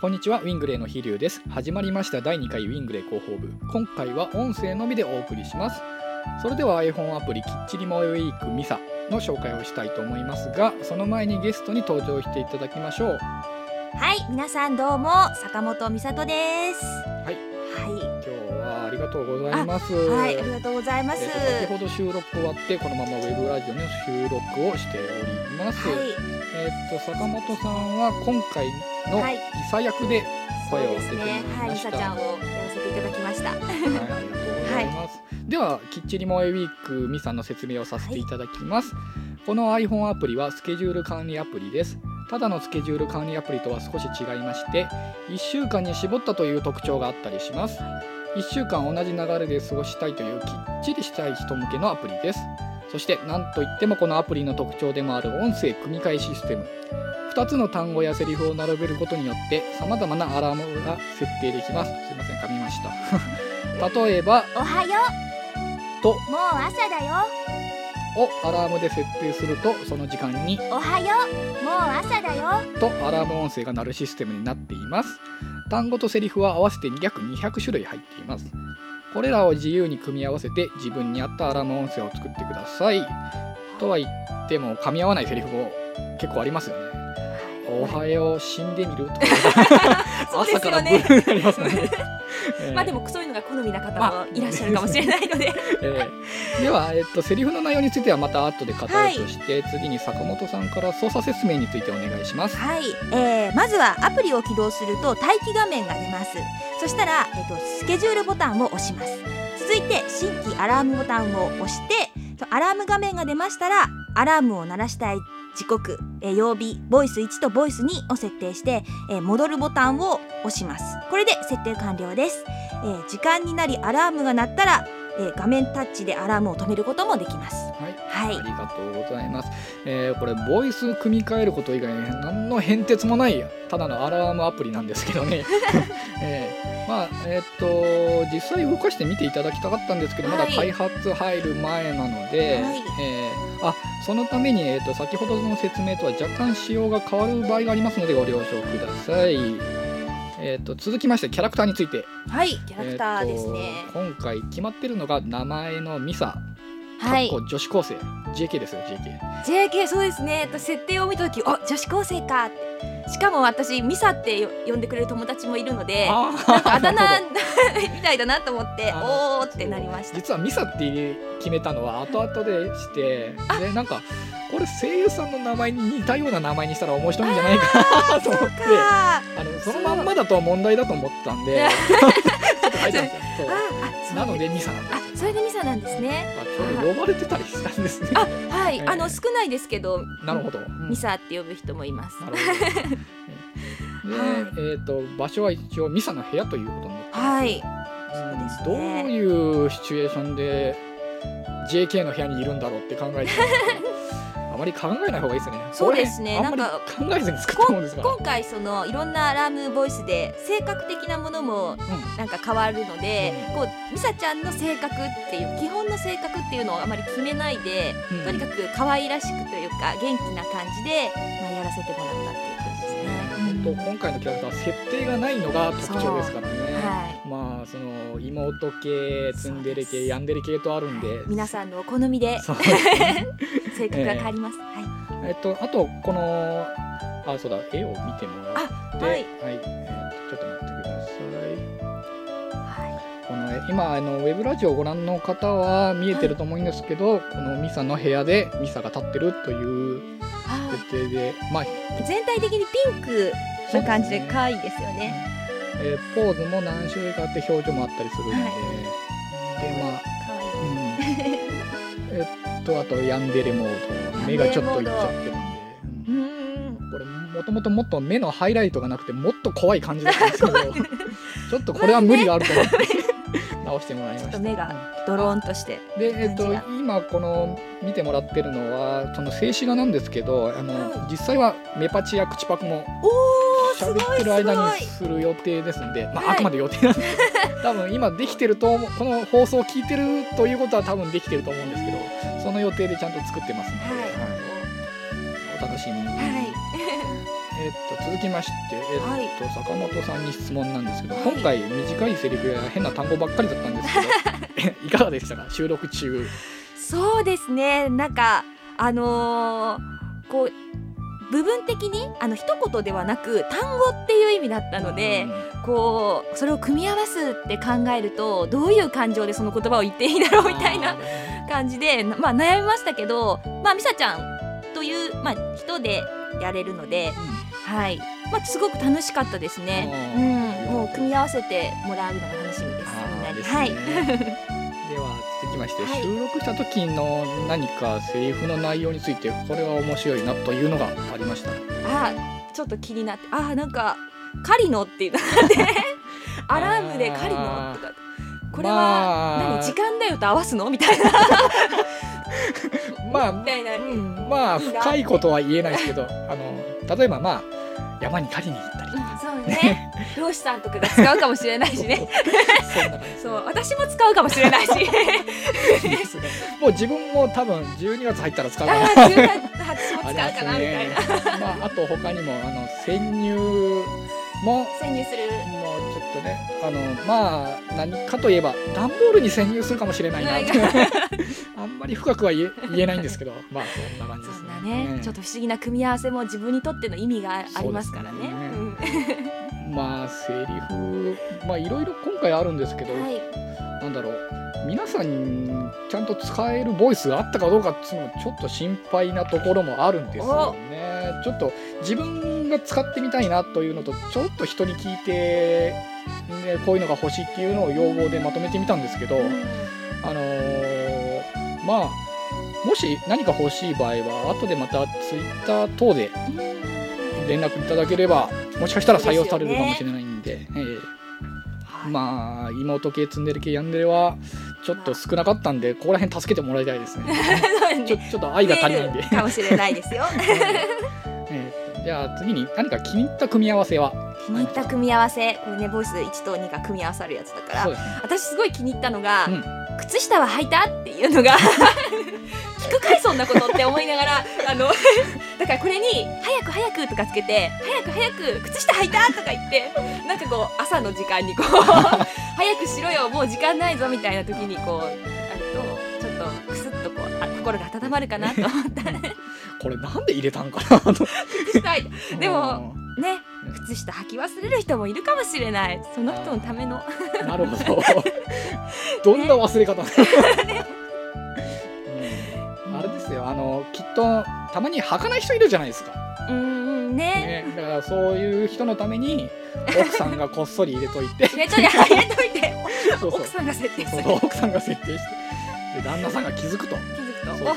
こんにちはウィングレイの飛龍です。始まりました第2回ウィングレイ広報部。今回は音声のみでお送りします。それでは iPhone アプリきっちりモイウィークミサの紹介をしたいと思いますがその前にゲストに登場していただきましょう。はい、皆さんどうも坂本美里です。はい。は今日はありがとうございます。い、はい、ありがとうございます。えーと先ほど収録終わってこのままウェブラジオの収録をしております、はい、えっ、と坂本さんは今回のはいリサ役で声を当ててもそうですね。はい、らいました、リサちゃんをやらせていただきました。はい、ありがとうございます。では、きっちり萌えウィークミさんの説明をさせていただきます。この iPhone アプリはスケジュール管理アプリです。ただのスケジュール管理アプリとは少し違いまして、1週間に絞ったという特徴があったりします。1週間同じ流れで過ごしたいというきっちりしたい人向けのアプリです。そして、なんといってもこのアプリの特徴でもある音声組み換えシステム。2つの単語やセリフを並べることによって様々なアラームが設定できます。すいません、噛みました。例えば、おはよとう、もう朝だよ。をアラームで設定するとその時間におはよう、もう朝だよ。とアラーム音声が鳴るシステムになっています単語とセリフは合わせて約200種類入っています。これらを自由に組み合わせて自分に合ったアラーム音声を作ってください。とは言っても噛み合わないセリフも結構ありますよね。おはよう死んでみる？とか。そうです朝からよね。ブーになりますね。えーまあでもそういうのが好みな方もいらっしゃるかもしれないので、えーでは、えっと、セリフの内容についてはまた後で語るとして、次に坂本さんから操作説明についてお願いします。はい、えーまずはアプリを起動すると待機画面が出ます。そしたら、えっとスケジュールボタンを押します。続いて新規アラームボタンを押してとアラーム画面が出ましたらアラームを鳴らしたい時刻、えー曜日ボイス1とボイス2を設定して、えー戻るボタンを押します。これで設定完了です、えー時間になりアラームが鳴ったら、えー画面タッチでアラームを止めることもできます。はい、はい。ありがとうございます。えーこれ、ボイス組み替えること以外に何の変哲もない、ただのアラームアプリなんですけどね。えーまあ、えーっと、実際動かしてみていただきたかったんですけど、まだはい開発入る前なので、はい。えーあそのために、えーっと先ほどの説明とは若干仕様が変わる場合がありますのでご了承ください。えーっと続きましてキャラクターについて。はいキャラクターですね、えーと今回決まってるのが名前のミサ、はい。女子高生。JK ですよ JK JK そうですね。えっと設定を見た時あ女子高生かってしかも私ミサってよ呼んでくれる友達もいるのであなんかあだな名 みたいだなと思っておーってなりました。実はミサって決めたのは後々でしてでなんかこれ声優さんの名前に似たような名前にしたら面白いんじゃないかなと思ってか。あのそのまんまだと問題だと思ったんで なのでミサ。なんですあそれでミサなんですね。あちょうど呼ばれてたりしたんですね。あはい、ええ。あの少ないですけどなるほど、うん。ミサって呼ぶ人もいます。なるほど。で、えっ、と場所は一応ミサの部屋ということになって。はい。うんそうですね。どういうシチュエーションで JK の部屋にいるんだろうって考えて まり考えない方がいいですね。そうですねなんか考えずに作ったもんですから。今回そのいろんなアラームボイスで性格的なものもなんか変わるので、うんこうミサちゃんの性格っていう基本の性格っていうのをあまり決めないで、うんとにかく可愛らしくというか元気な感じで、まあ、やらせてもらったっていう感じですね。本当今回のキャラクターは設定がないのが特徴ですからね。はまあその妹系、ツンデレ系、ヤンデレ系とあるんで。い、皆さんのお好みで性格が変わります。はい、えっとあとこのあそうだ絵を見てもらって、あはい。はい、えっとちょっと待ってください。はこのえ今あのウェブラジオをご覧の方は見えてると思うんですけど、このミサの部屋でミサが立ってるというい、は設定で、まあ、い、全体的にピンクな感じで可愛いですよね。えーポーズも何種類かあって表情もあったりするので、はでまあ、えっとあとヤンデレモード目がちょっといっちゃってるんで、これもともともっと目のハイライトがなくてもっと怖い感じだったんですけど ちょっとこれは無理があると思って直してもらいました。目がドローンとして。で、えっと今この見てもらってるのはその静止画なんですけどあの、は実際は目パチや口パクもおおすごい喋ってる間にすする予定ですんで、まあ、はいあくまで予定なんで多分今できてると思うこの放送を聞いてるということは多分できてると思うんですけどその予定でちゃんと作ってますので。はい。お楽しみに、はい。えっと続きまして、えっとはい。坂本さんに質問なんですけど、はい。今回短いセリフや変な単語ばっかりだったんですけど いかがでしたか？収録中。そうですね。なんかあのーこう部分的にあの一言ではなく単語っていう意味だったので、こうそれを組み合わすって考えるとどういう感情でその言葉を言っていいんだろうみたいな感じで、まあ、悩みましたけど、まあ、ミサちゃんという、まあ、人でやれるので、はいまあ、すごく楽しかったですね。うん、もう組み合わせてもらうのが楽しみです。みんなに。あーですはい。まして、はい。収録した時の何かセリフの内容についてこれは面白いなというのがありました。あーちょっと気になって。あーなんかカリノっていうのがあって アラームでカリノとかこれは、まあ何時間だよと合わすの？みたいな。まあまあ深いことは言えないですけどあの例えばまあ山に狩りに行ったりとか、そうね。漁師さんとかが使うかもしれないしね。そんな感じそう。私も使うかもしれないし。ですねもう自分も多分12月入ったら使うかなああ中華私も使うかなみたいな、ね。まあ、あと他にもあの潜入も潜入する。もうちょっとねあのまあ何かといえば段ボールに潜入するかもしれないな。はい あんまり深くは言え言えないんですけど まあそんな感じですそんなねね、ちょっと不思議な組み合わせも自分にとっての意味がありますからね。そう まあセリフまあいろいろ今回あるんですけど、うんはい、なんだろう皆さんにちゃんと使えるボイスがあったかどうかっていうのはちょっと心配なところもあるんですよね。ちょっと自分が使ってみたいなというのとちょっと人に聞いて、ね、こういうのが欲しいっていうのを要望でまとめてみたんですけど、あのーまあもし何か欲しい場合は後でまたツイッター等で連絡いただければもしかしたら採用されるかもしれないんで。ええ。まあ妹系ツンデレ系ヤンデレはちょっと少なかったんでここら辺助けてもらいたいですね。ちょちょっと愛が足りないんで。かもしれないですよ。えーじゃあ次に何か気に入った組み合わせは？気に入った組み合わせ、これねボイス1と2が組み合わさるやつだから。ね私すごい気に入ったのが、うん。靴下は履いたっていうのが 聞くかいそんなことって思いながらあのだからこれに「早く早く」とかつけて「早く早く靴下履いた」とか言ってなんかこう朝の時間にこう「早くしろよもう時間ないぞ」みたいな時にこうあるとちょっとクスッとこうあ心が温まるかなと思った これなんで入れたんかなと。でもね靴下履き忘れる人もいるかもしれない。その人のための。うんなるほど。どんな忘れ方、うん。あれですよ。あのきっとたまに履かない人いるじゃないですか、うんうんね。ね、だからそういう人のために奥さんがこっそり入れといて。入れといて入れといて。奥さんが設定する。そう奥さんが設定して。で旦那さんが気づくと。気づくと。そうそう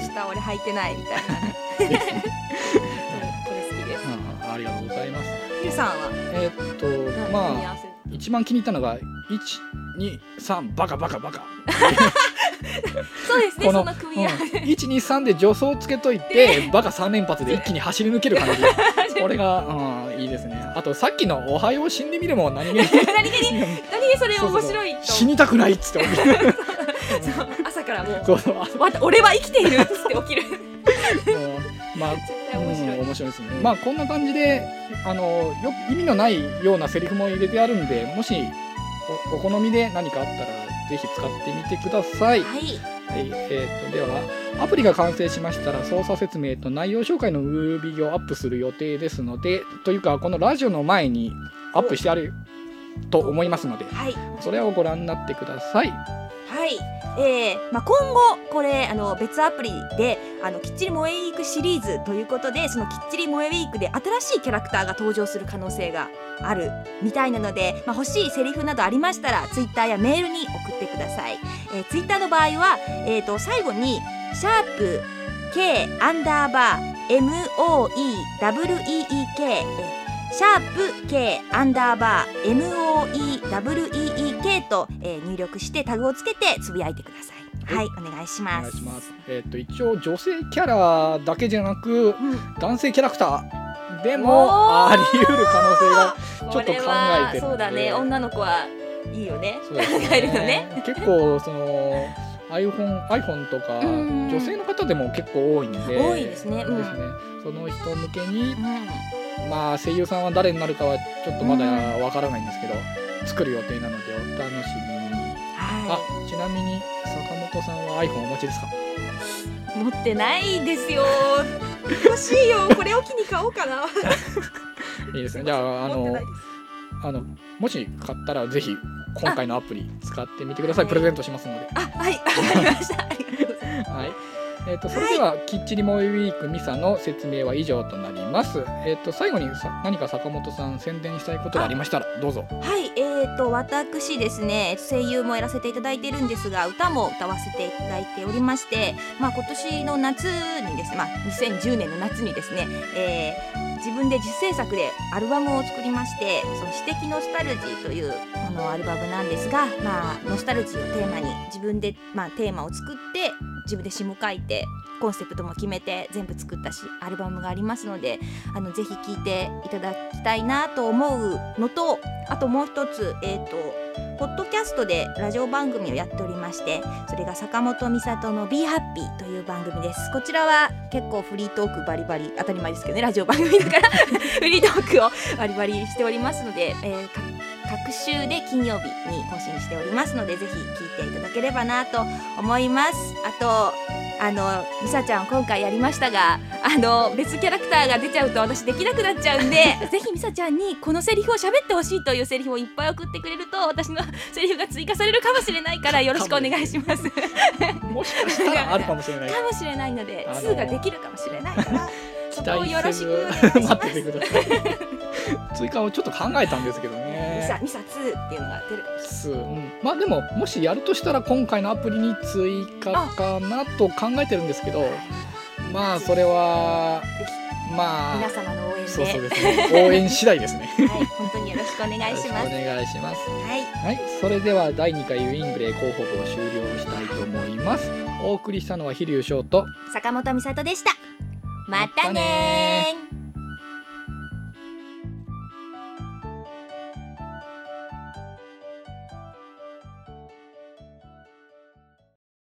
靴下俺履いてないみたいな。ねこれ好きです。うんありがとうございます。ゆうさんは？えーっとまあせ。一番気に入ったのが123バカバカバカ そうですねこのその組み合わせ123で助走つけといてバカ3連発で一気に走り抜ける感じ これが、うん、いいですね。あとさっきの「おはよう死んでみるもん何気に。何気に何気それ面白いと。死にたくないっつって起きる。そう。朝からもうそうそう。俺は生きているっつって起きる。まあ面白い、うん面白いですね。まあこんな感じであのよ意味のないようなセリフも入れてあるんでもしおお好みで何かあったらぜひ使ってみてください、はい。はいえー、とではアプリが完成しましたら操作説明と内容紹介のムービーをアップする予定ですのでというかこのラジオの前にアップしてあると思いますのではい。それをご覧になってくださいはい、えーまあ、今後これあの別アプリであのきっちり萌えウィークシリーズということでそのきっちり萌えウィークで新しいキャラクターが登場する可能性があるみたいなので、まあ、欲しいセリフなどありましたらツイッターやメールに送ってください、えー、ツイッターの場合は、えー、と最後に「シャープ #K アンダーバー MOEWEEK」えーシャープ K アンダーバー MOEWEEK と、えー入力してタグをつけてつぶやいてください。はい、お願いしおます。願いします。えっ、と一応女性キャラだけじゃなくうん、男性キャラクターでもあり得る可能性が ちょっと考えてそうだね、女の子はいいよね。考えるのね。結構その iPhone, iPhone とかうん。女性の方でも結構多いんで。多いですね。うん。ですね。その人向けにうんまあ声優さんは誰になるかはちょっとまだわからないんですけど、作る予定なのでお楽しみに。あはちなみに坂本さんは iPhone お持ちですか？い持ってないですよ。欲しいよ。これを機に買おうかな。いいですね。じゃああのあのもし買ったらぜひ今回のアプリ使ってみてください。プレゼントしますので。あはい。わかりました。ありがとうございます。はい。えー、とそれでは、きっちり萌えウィークミサの説明は以上となります。えっ、と最後にさ何か坂本さん宣伝したいことがありましたらどうぞ。はい、えー、と私ですね声優もやらせていただいているんですが歌も歌わせていただいておりまして、まあ、今年の夏にですね、まあ、2010年の夏にですね、えー自分で自主制作でアルバムを作りまして「その詩的ノスタルジー」というあのアルバムなんですが、まあ、ノスタルジーをテーマに自分で、まあ、テーマを作って自分で詩も書いてコンセプトも決めて全部作ったしアルバムがありますのであのぜひ聴いていただきたいなと思うのとあともう一つ、えー、とポッドキャストでラジオ番組をやっておりましてそれが坂本美里の「BeHappy」という番組です。こちらは結構フリートークバリバリ当たり前ですけどねラジオ番組だから フリートークをバリバリしておりますので、えー各週で金曜日に更新しておりますのでぜひ聞いていただければなと思いますあとあのミサちゃん今回やりましたがあの別キャラクターが出ちゃうと私できなくなっちゃうんで ぜひミサちゃんにこのセリフを喋ってほしいというセリフをいっぱい送ってくれると私のセリフが追加されるかもしれないからよろしくお願いしますかもしかしたらあるかもしれない。もしれないのであの2ができるかもしれないからそこを期よろしくお願いします待っててください。追加をちょっと考えたんですけどミね。サミサ2っていうのが出る。かもしれないすうん、まあでももしやるとしたら今回のアプリに追加かなと考えてるんですけど まあそれはぜまあひ皆様の応援で。そうそうですね。応援次第ですね。はい本当によろしくお願いします。お願いします。はい。はい。それでは第2回ウィンブレイ候補を終了したいと思います。お送りしたのは飛龍翔と坂本美里でした。またねまたねー